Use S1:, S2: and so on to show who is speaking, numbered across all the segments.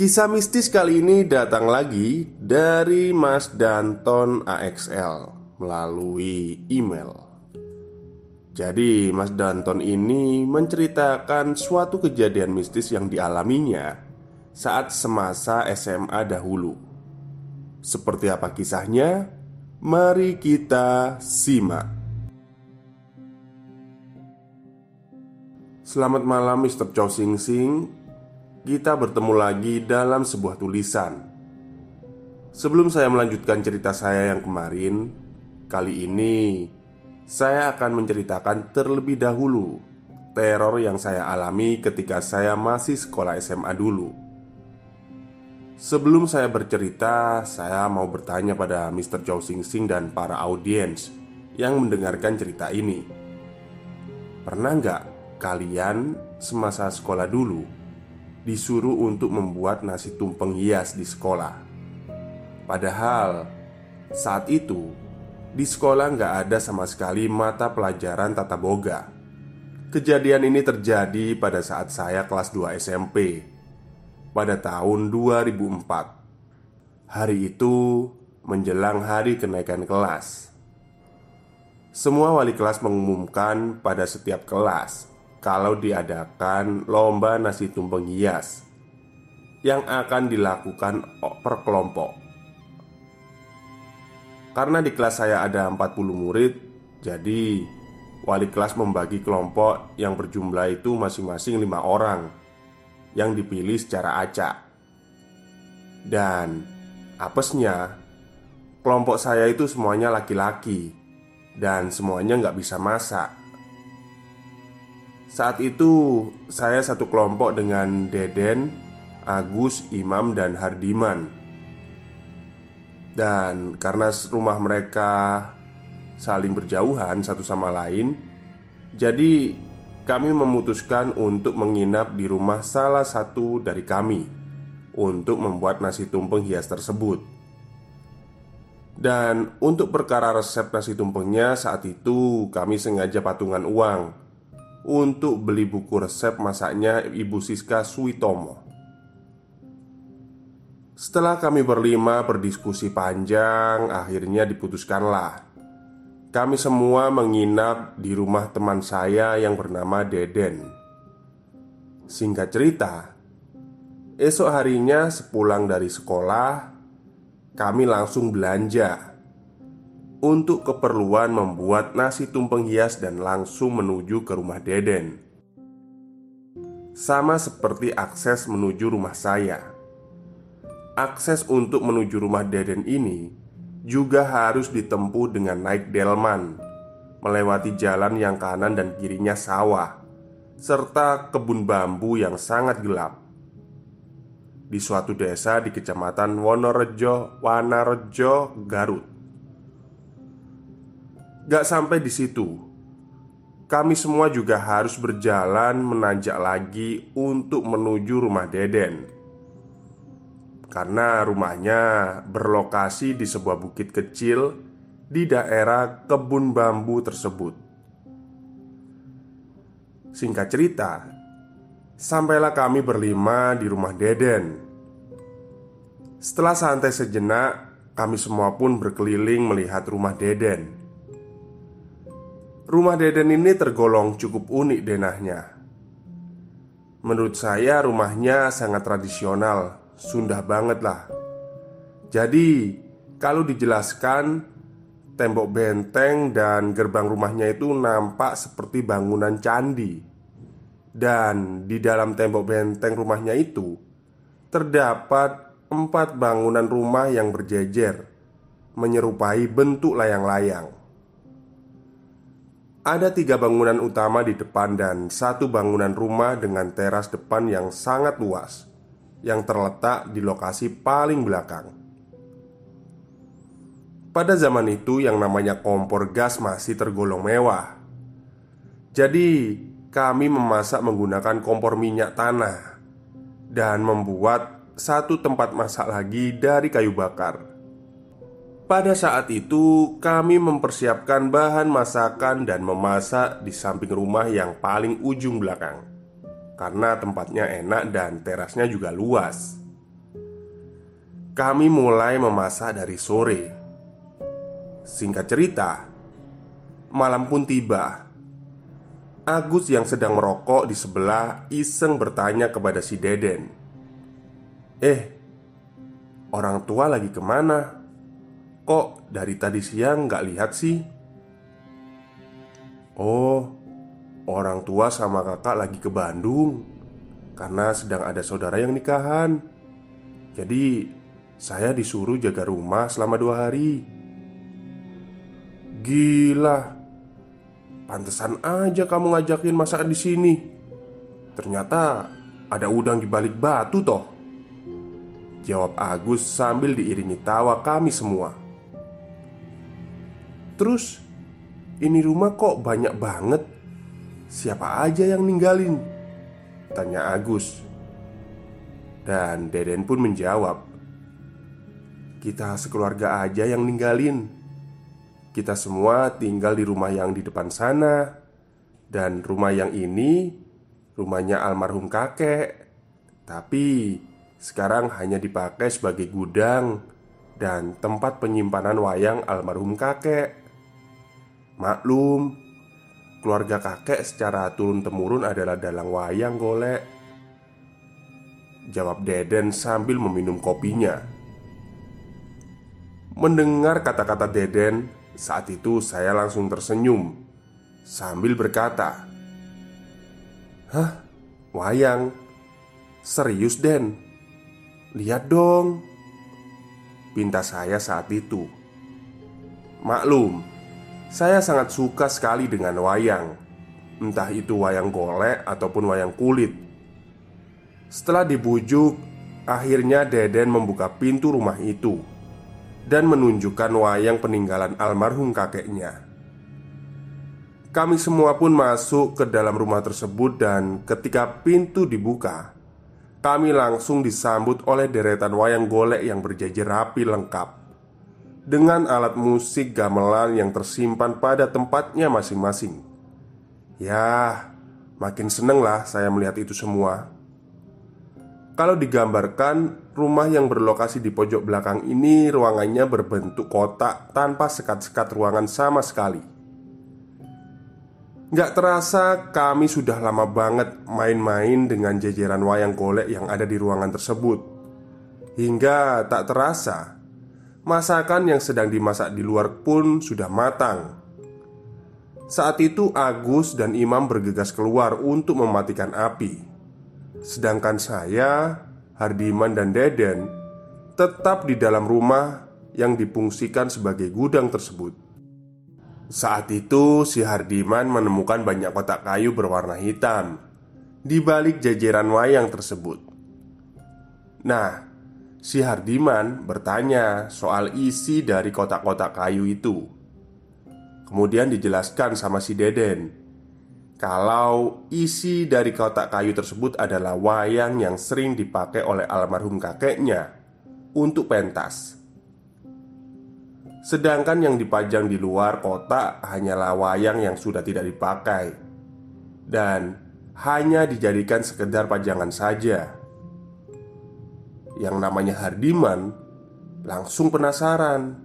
S1: Kisah mistis kali ini datang lagi dari Mas Danton AXL melalui email. Jadi, Mas Danton ini menceritakan suatu kejadian mistis yang dialaminya saat semasa SMA dahulu. Seperti apa kisahnya? Mari kita simak. Selamat malam Mr. Chow Sing Sing kita bertemu lagi dalam sebuah tulisan. Sebelum saya melanjutkan cerita saya yang kemarin, kali ini saya akan menceritakan terlebih dahulu teror yang saya alami ketika saya masih sekolah SMA dulu. Sebelum saya bercerita, saya mau bertanya pada Mr. Chow Sing Sing dan para audiens yang mendengarkan cerita ini. Pernah nggak kalian semasa sekolah dulu disuruh untuk membuat nasi tumpeng hias di sekolah. Padahal saat itu di sekolah nggak ada sama sekali mata pelajaran tata boga. Kejadian ini terjadi pada saat saya kelas 2 SMP pada tahun 2004. Hari itu menjelang hari kenaikan kelas. Semua wali kelas mengumumkan pada setiap kelas kalau diadakan lomba nasi tumpeng hias yang akan dilakukan per kelompok. Karena di kelas saya ada 40 murid, jadi wali kelas membagi kelompok yang berjumlah itu masing-masing lima orang yang dipilih secara acak. Dan apesnya, kelompok saya itu semuanya laki-laki dan semuanya nggak bisa masak. Saat itu saya satu kelompok dengan Deden, Agus, Imam, dan Hardiman. Dan karena rumah mereka saling berjauhan satu sama lain Jadi kami memutuskan untuk menginap di rumah salah satu dari kami Untuk membuat nasi tumpeng hias tersebut. Dan untuk perkara resep nasi tumpengnya saat itu kami sengaja patungan uang untuk beli buku resep masaknya Ibu Siska Suitomo. Setelah kami berlima berdiskusi panjang, akhirnya diputuskanlah kami semua menginap di rumah teman saya yang bernama Deden. Singkat cerita, esok harinya sepulang dari sekolah, kami langsung belanja untuk keperluan membuat nasi tumpeng hias dan langsung menuju ke rumah Deden. Sama seperti akses menuju rumah saya. Akses untuk menuju rumah Deden ini juga harus ditempuh dengan naik delman, melewati jalan yang kanan dan kirinya sawah, serta kebun bambu yang sangat gelap. di suatu desa di kecamatan Wonorejo, Wanarejo, Garut. Gak sampai di situ, kami semua juga harus berjalan menanjak lagi untuk menuju rumah Deden. Karena rumahnya berlokasi di sebuah bukit kecil di daerah kebun bambu tersebut. Singkat cerita, Sampailah kami berlima di rumah Deden. Setelah santai sejenak, kami semua pun berkeliling melihat rumah Deden. Rumah Deden ini tergolong cukup unik denahnya. Menurut saya, rumahnya sangat tradisional, Sunda banget lah. Jadi, kalau dijelaskan, tembok benteng dan gerbang rumahnya itu nampak seperti bangunan candi dan di dalam tembok benteng rumahnya itu terdapat empat bangunan rumah yang berjejer, menyerupai bentuk layang-layang. Ada tiga bangunan utama di depan dan satu bangunan rumah dengan teras depan yang sangat luas, yang terletak di lokasi paling belakang. Pada zaman itu, yang namanya kompor gas masih tergolong mewah. Jadi, kami memasak menggunakan kompor minyak tanah dan membuat satu tempat masak lagi dari kayu bakar. Pada saat itu, kami mempersiapkan bahan masakan dan memasak di samping rumah yang paling ujung belakang karena tempatnya enak dan terasnya juga luas. Kami mulai memasak dari sore. Singkat cerita, malam pun tiba Agus yang sedang merokok di sebelah iseng bertanya kepada si Deden Eh, orang tua lagi ke mana? Kok dari tadi siang nggak lihat sih? Oh, orang tua sama kakak lagi ke Bandung Karena sedang ada saudara yang nikahan Jadi, saya disuruh jaga rumah selama dua hari Gila, Pantesan aja kamu ngajakin masak di sini. Ternyata ada udang di balik batu toh. Jawab Agus sambil diiringi tawa kami semua. Terus, ini rumah kok banyak banget? Siapa aja yang ninggalin? Tanya Agus. Dan Deden pun menjawab, "Kita sekeluarga aja yang ninggalin." Kita semua tinggal di rumah yang di depan sana Dan rumah yang ini Rumahnya almarhum kakek Tapi sekarang hanya dipakai sebagai gudang Dan tempat penyimpanan wayang almarhum kakek Maklum Keluarga kakek secara turun-temurun adalah dalang wayang golek Jawab Deden sambil meminum kopinya Mendengar kata-kata Deden saat itu saya langsung tersenyum Sambil berkata Hah? Wayang? Serius Den? Lihat dong Pinta saya saat itu Maklum Saya sangat suka sekali dengan wayang. Entah itu wayang golek ataupun wayang kulit. Setelah dibujuk Akhirnya Deden membuka pintu rumah itu dan menunjukkan wayang peninggalan almarhum kakeknya. Kami semua pun masuk ke dalam rumah tersebut, dan ketika pintu dibuka, kami langsung disambut oleh deretan wayang golek yang berjajar rapi lengkap dengan alat musik gamelan yang tersimpan pada tempatnya masing-masing. Ya, makin seneng lah saya melihat itu semua. Kalau digambarkan, rumah yang berlokasi di pojok belakang ini ruangannya berbentuk kotak tanpa sekat-sekat ruangan sama sekali. Gak terasa kami sudah lama banget main-main dengan jajaran wayang golek yang ada di ruangan tersebut Hingga tak terasa Masakan yang sedang dimasak di luar pun sudah matang Saat itu Agus dan Imam bergegas keluar untuk mematikan api Sedangkan saya, Hardiman dan Deden tetap di dalam rumah yang dipungsikan sebagai gudang tersebut. Saat itu, si Hardiman menemukan banyak kotak kayu berwarna hitam di balik jajaran wayang tersebut. Nah, si Hardiman bertanya soal isi dari kotak-kotak kayu itu. Kemudian dijelaskan sama si Deden kalau isi dari kotak kayu tersebut adalah wayang yang sering dipakai oleh almarhum kakeknya untuk pentas. Sedangkan yang dipajang di luar kotak hanyalah wayang yang sudah tidak dipakai dan hanya dijadikan sekedar pajangan saja. Yang namanya Hardiman langsung penasaran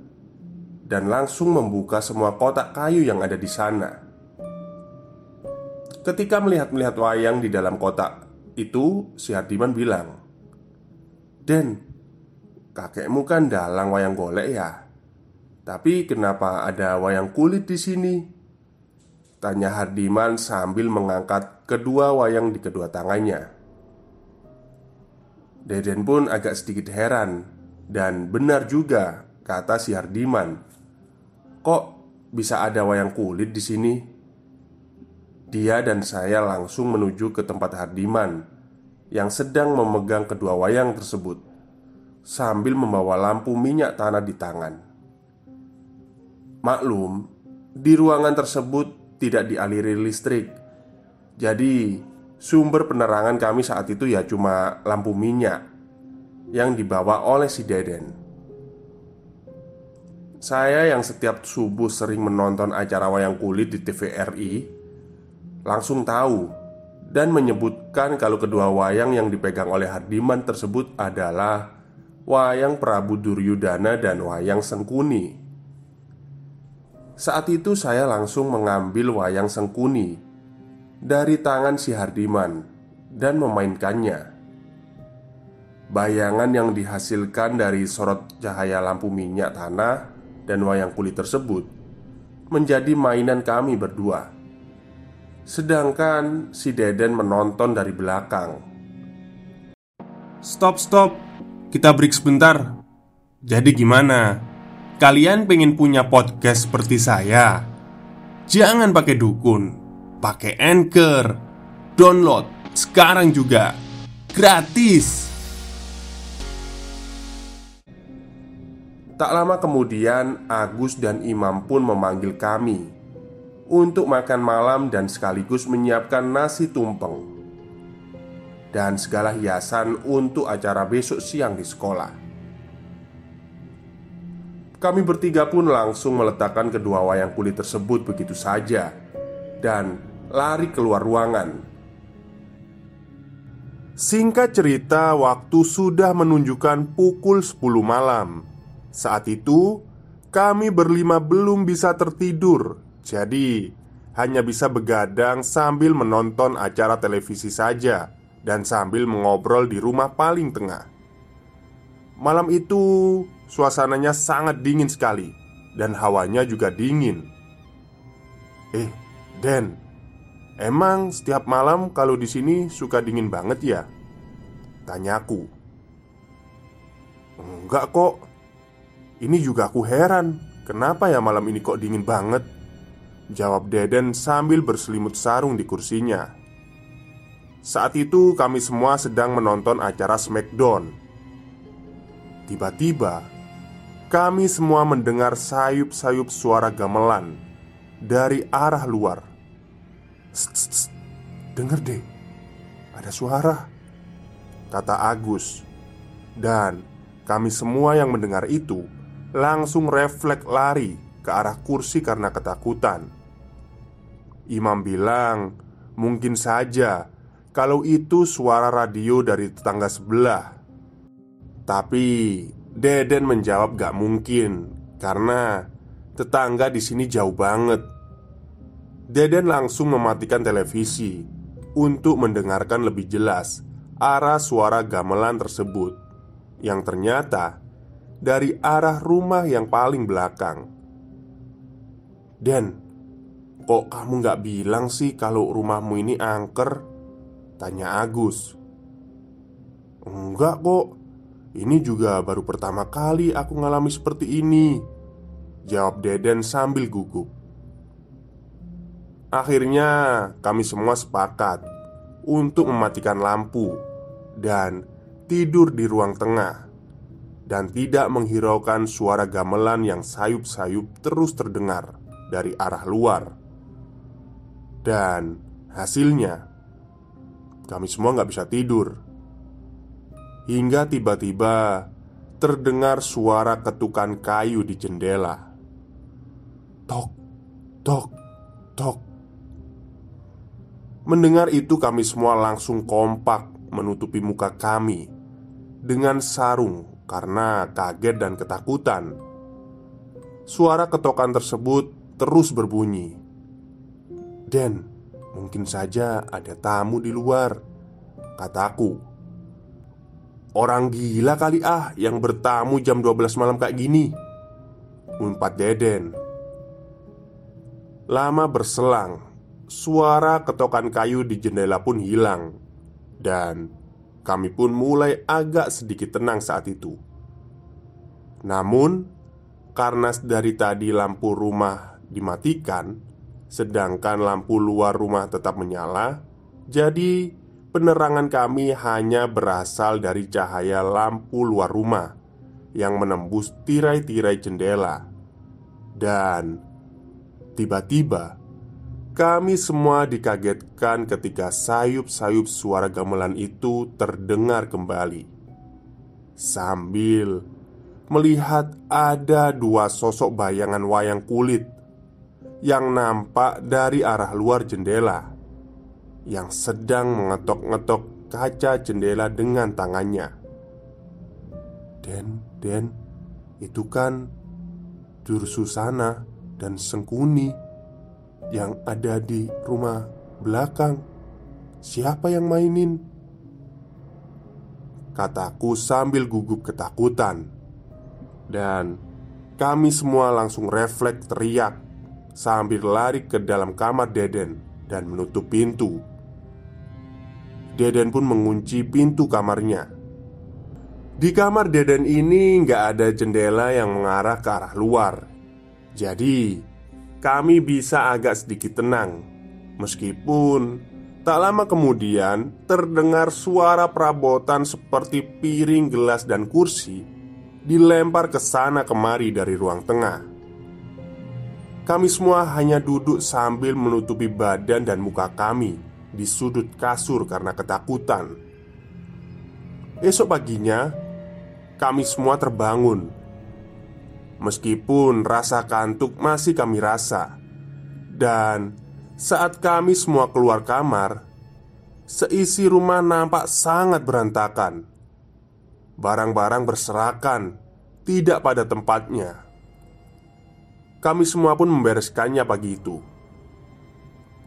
S1: dan langsung membuka semua kotak kayu yang ada di sana. Ketika melihat-melihat wayang di dalam kotak itu, si Hardiman bilang, "Den, kakekmu kan dalang wayang golek ya? Tapi kenapa ada wayang kulit di sini?" Tanya Hardiman sambil mengangkat kedua wayang di kedua tangannya. Deden pun agak sedikit heran dan benar juga kata si Hardiman. Kok bisa ada wayang kulit di sini? Dia dan saya langsung menuju ke tempat Hardiman yang sedang memegang kedua wayang tersebut sambil membawa lampu minyak tanah di tangan. Maklum, di ruangan tersebut tidak dialiri listrik. Jadi, sumber penerangan kami saat itu ya cuma lampu minyak yang dibawa oleh si Deden. Saya yang setiap subuh sering menonton acara wayang kulit di TVRI langsung tahu dan menyebutkan kalau kedua wayang yang dipegang oleh Hardiman tersebut adalah wayang Prabu Duryudana dan wayang Sengkuni. Saat itu saya langsung mengambil wayang Sengkuni dari tangan si Hardiman dan memainkannya. Bayangan yang dihasilkan dari sorot cahaya lampu minyak tanah dan wayang kulit tersebut menjadi mainan kami berdua. Sedangkan si Deden menonton dari belakang
S2: Stop stop Kita break sebentar Jadi gimana? Kalian pengen punya podcast seperti saya? Jangan pakai dukun Pakai Anchor. Download sekarang juga. Gratis.
S1: Tak lama kemudian Agus dan Imam pun memanggil kami untuk makan malam dan sekaligus menyiapkan nasi tumpeng dan segala hiasan untuk acara besok siang di sekolah. Kami bertiga pun langsung meletakkan kedua wayang kulit tersebut begitu saja dan lari keluar ruangan. Singkat cerita, waktu sudah menunjukkan pukul 10 malam. Saat itu, kami berlima belum bisa tertidur jadi, hanya bisa begadang sambil menonton acara televisi saja dan sambil mengobrol di rumah paling tengah. Malam itu, suasananya sangat dingin sekali dan hawanya juga dingin. Eh, Den, emang setiap malam kalau di sini suka dingin banget ya? Tanyaku. Enggak kok. Ini juga aku heran, kenapa ya malam ini kok dingin banget? Jawab Deden sambil berselimut sarung di kursinya Saat itu kami semua sedang menonton acara Smackdown Tiba-tiba Kami semua mendengar sayup-sayup suara gamelan Dari arah luar Dengar deh. Ada suara. Kata Agus. Dan kami semua yang mendengar itu Langsung refleks lari ke arah kursi karena ketakutan. Imam bilang, "Mungkin saja kalau itu suara radio dari tetangga sebelah." Tapi Deden menjawab gak mungkin karena tetangga di sini jauh banget. Deden langsung mematikan televisi untuk mendengarkan lebih jelas arah suara gamelan tersebut yang ternyata dari arah rumah yang paling belakang. Den, Kok kamu gak bilang sih kalau rumahmu ini angker? Tanya Agus Enggak kok Ini juga baru pertama kali aku ngalami seperti ini Jawab Deden sambil gugup Akhirnya kami semua sepakat Untuk mematikan lampu Dan tidur di ruang tengah dan tidak menghiraukan suara gamelan yang sayup-sayup terus terdengar dari arah luar. Dan hasilnya, kami semua nggak bisa tidur. Hingga tiba-tiba terdengar suara ketukan kayu di jendela. Tok, tok, tok. Mendengar itu, kami semua langsung kompak menutupi muka kami dengan sarung karena kaget dan ketakutan. Suara ketokan tersebut terus berbunyi. "Den, mungkin saja ada tamu di luar," kataku. "Orang gila kali ah yang bertamu jam 12 malam kayak gini." Umpat Deden. Lama berselang, suara ketokan kayu di jendela pun hilang dan kami pun mulai agak sedikit tenang saat itu. Namun, karena dari tadi lampu rumah dimatikan, sedangkan lampu luar rumah tetap menyala, jadi penerangan kami hanya berasal dari cahaya lampu luar rumah yang menembus tirai-tirai jendela. Dan tiba-tiba kami semua dikagetkan ketika sayup-sayup suara gamelan itu terdengar kembali. Sambil melihat ada dua sosok bayangan wayang kulit Yang nampak dari arah luar jendela Yang sedang mengetok-ngetok kaca jendela dengan tangannya. Den, Den, itu kan Dursusana dan Sengkuni yang ada di rumah belakang. Siapa yang mainin? Kataku sambil gugup ketakutan Dan kami semua langsung refleks teriak Sambil lari ke dalam kamar Deden Dan menutup pintu Deden pun mengunci pintu kamarnya Di kamar Deden ini nggak ada jendela yang mengarah ke arah luar Jadi kami bisa agak sedikit tenang Meskipun tak lama kemudian terdengar suara perabotan seperti piring, gelas, dan kursi Dilempar ke sana kemari dari ruang tengah. Kami semua hanya duduk sambil menutupi badan dan muka kami Di sudut kasur karena ketakutan. Esok paginya Kami semua terbangun Meskipun rasa kantuk masih kami rasa. Dan saat kami semua keluar kamar Seisi rumah nampak sangat berantakan. Barang-barang berserakan Tidak pada tempatnya. Kami semua pun membereskannya pagi itu.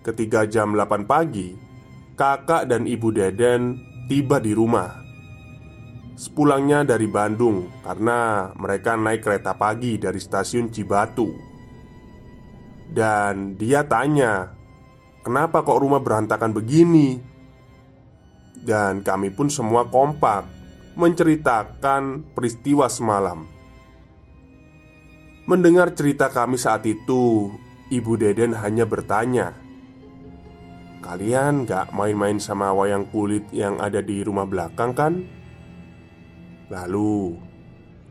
S1: Ketika jam 8 pagi Kakak dan ibu Deden tiba di rumah Sepulangnya dari Bandung karena mereka naik kereta pagi dari stasiun Cibatu Dan dia tanya Kenapa kok rumah berantakan begini? Dan kami pun semua kompak Menceritakan peristiwa semalam Mendengar cerita kami saat itu Ibu Deden hanya bertanya Kalian gak main-main sama wayang kulit yang ada di rumah belakang kan? Lalu,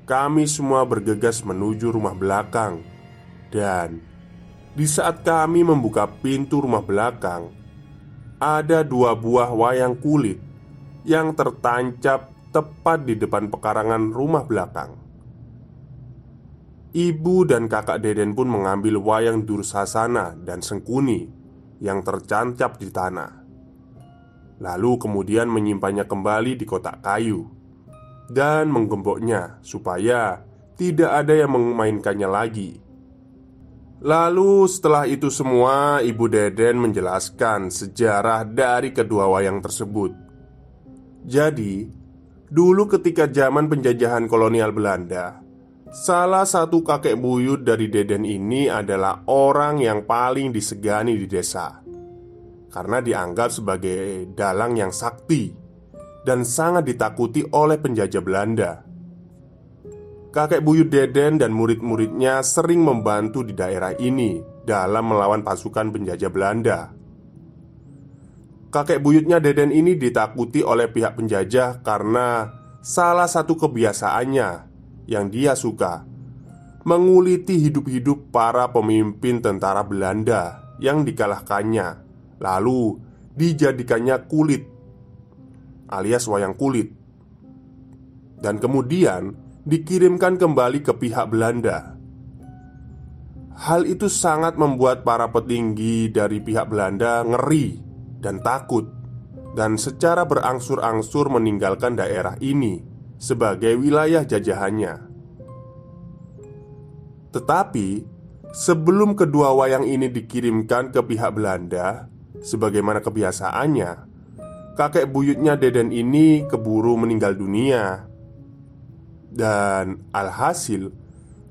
S1: kami semua bergegas menuju rumah belakang, dan di saat kami membuka pintu rumah belakang, ada dua buah wayang kulit yang tertancap tepat di depan pekarangan rumah belakang. Ibu dan kakak Deden pun mengambil wayang Dursasana dan Sengkuni yang tercancap di tanah. Lalu kemudian menyimpannya kembali di kotak kayu dan menggemboknya supaya tidak ada yang memainkannya lagi. Lalu setelah itu semua Ibu Deden menjelaskan sejarah dari kedua wayang tersebut Jadi Dulu ketika zaman penjajahan kolonial Belanda Salah satu kakek buyut dari Deden ini adalah orang yang paling disegani di desa Karena dianggap sebagai dalang yang sakti dan sangat ditakuti oleh penjajah Belanda. Kakek buyut Deden dan murid-muridnya sering membantu di daerah ini dalam melawan pasukan penjajah Belanda. kakek buyutnya Deden ini ditakuti oleh pihak penjajah karena salah satu kebiasaannya yang dia suka menguliti hidup-hidup para pemimpin tentara Belanda yang dikalahkannya, lalu dijadikannya kulit alias wayang kulit, dan kemudian dikirimkan kembali ke pihak Belanda. Hal itu sangat membuat para petinggi dari pihak Belanda ngeri dan takut, dan secara berangsur-angsur meninggalkan daerah ini sebagai wilayah jajahannya. Tetapi sebelum kedua wayang ini dikirimkan ke pihak Belanda, sebagaimana kebiasaannya, kakek buyutnya Deden ini keburu meninggal dunia. Dan alhasil,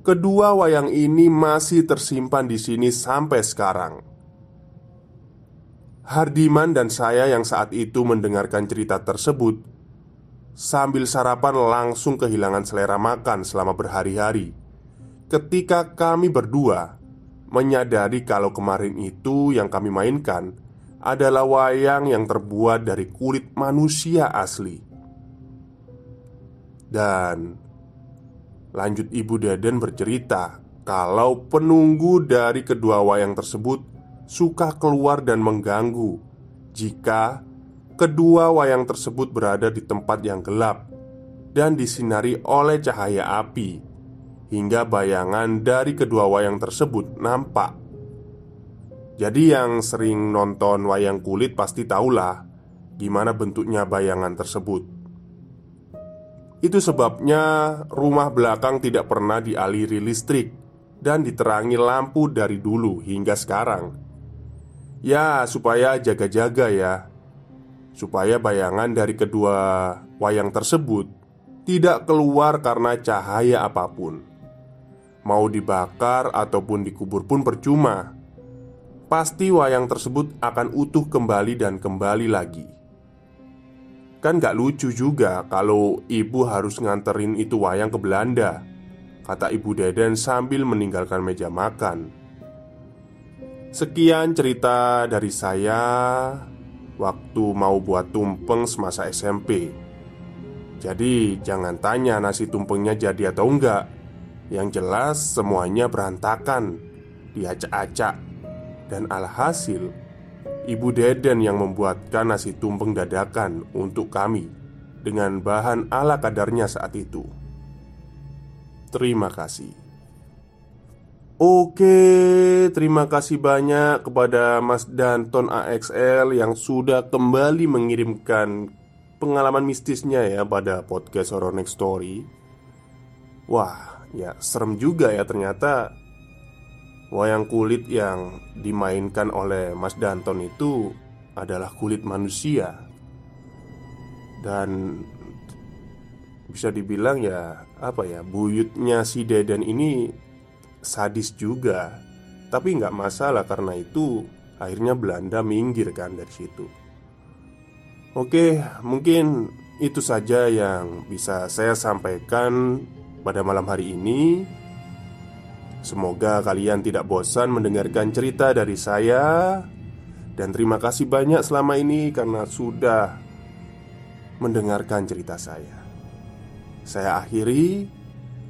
S1: Kedua wayang ini masih tersimpan di sini sampai sekarang. Hardiman dan saya yang saat itu mendengarkan cerita tersebut sambil sarapan langsung kehilangan selera makan selama berhari-hari. Ketika kami berdua menyadari kalau kemarin itu yang kami mainkan adalah wayang yang terbuat dari kulit manusia asli. Dan Lanjut Ibu Deden bercerita Kalau penunggu dari kedua wayang tersebut Suka keluar dan mengganggu Jika kedua wayang tersebut berada di tempat yang gelap Dan disinari oleh cahaya api Hingga bayangan dari kedua wayang tersebut nampak Jadi yang sering nonton wayang kulit pasti tahulah Gimana bentuknya bayangan tersebut itu sebabnya rumah belakang tidak pernah dialiri listrik dan diterangi lampu dari dulu hingga sekarang. Ya, supaya jaga-jaga ya. Supaya bayangan dari kedua wayang tersebut tidak keluar karena cahaya apa pun. Mau dibakar ataupun dikubur pun percuma. Pasti wayang tersebut akan utuh kembali dan kembali lagi. Kan gak lucu juga kalau ibu harus nganterin itu wayang ke Belanda Kata ibu Deden sambil meninggalkan meja makan. Sekian cerita dari saya Waktu mau buat tumpeng semasa SMP Jadi jangan tanya nasi tumpengnya jadi atau enggak. Yang jelas semuanya berantakan Diacak-acak Dan alhasil Ibu Deden yang membuatkan nasi tumpeng dadakan untuk kami dengan bahan ala kadarnya saat itu. Terima kasih. Oke, terima kasih banyak kepada Mas Danton AXL yang sudah kembali mengirimkan pengalaman mistisnya ya pada podcast Horror Next Story. Wah, ya serem juga ya ternyata Wayang kulit yang dimainkan oleh Mas Danton itu adalah kulit manusia. Dan bisa dibilang ya apa ya buyutnya si Deden ini sadis juga. Tapi nggak masalah karena itu akhirnya Belanda minggir kan dari situ. Oke mungkin itu saja yang bisa saya sampaikan pada malam hari ini Semoga kalian tidak bosan mendengarkan cerita dari saya. Dan terima kasih banyak selama ini karena sudah mendengarkan cerita saya. Saya akhiri.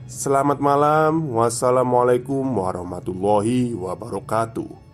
S1: Selamat malam. Wassalamualaikum warahmatullahi wabarakatuh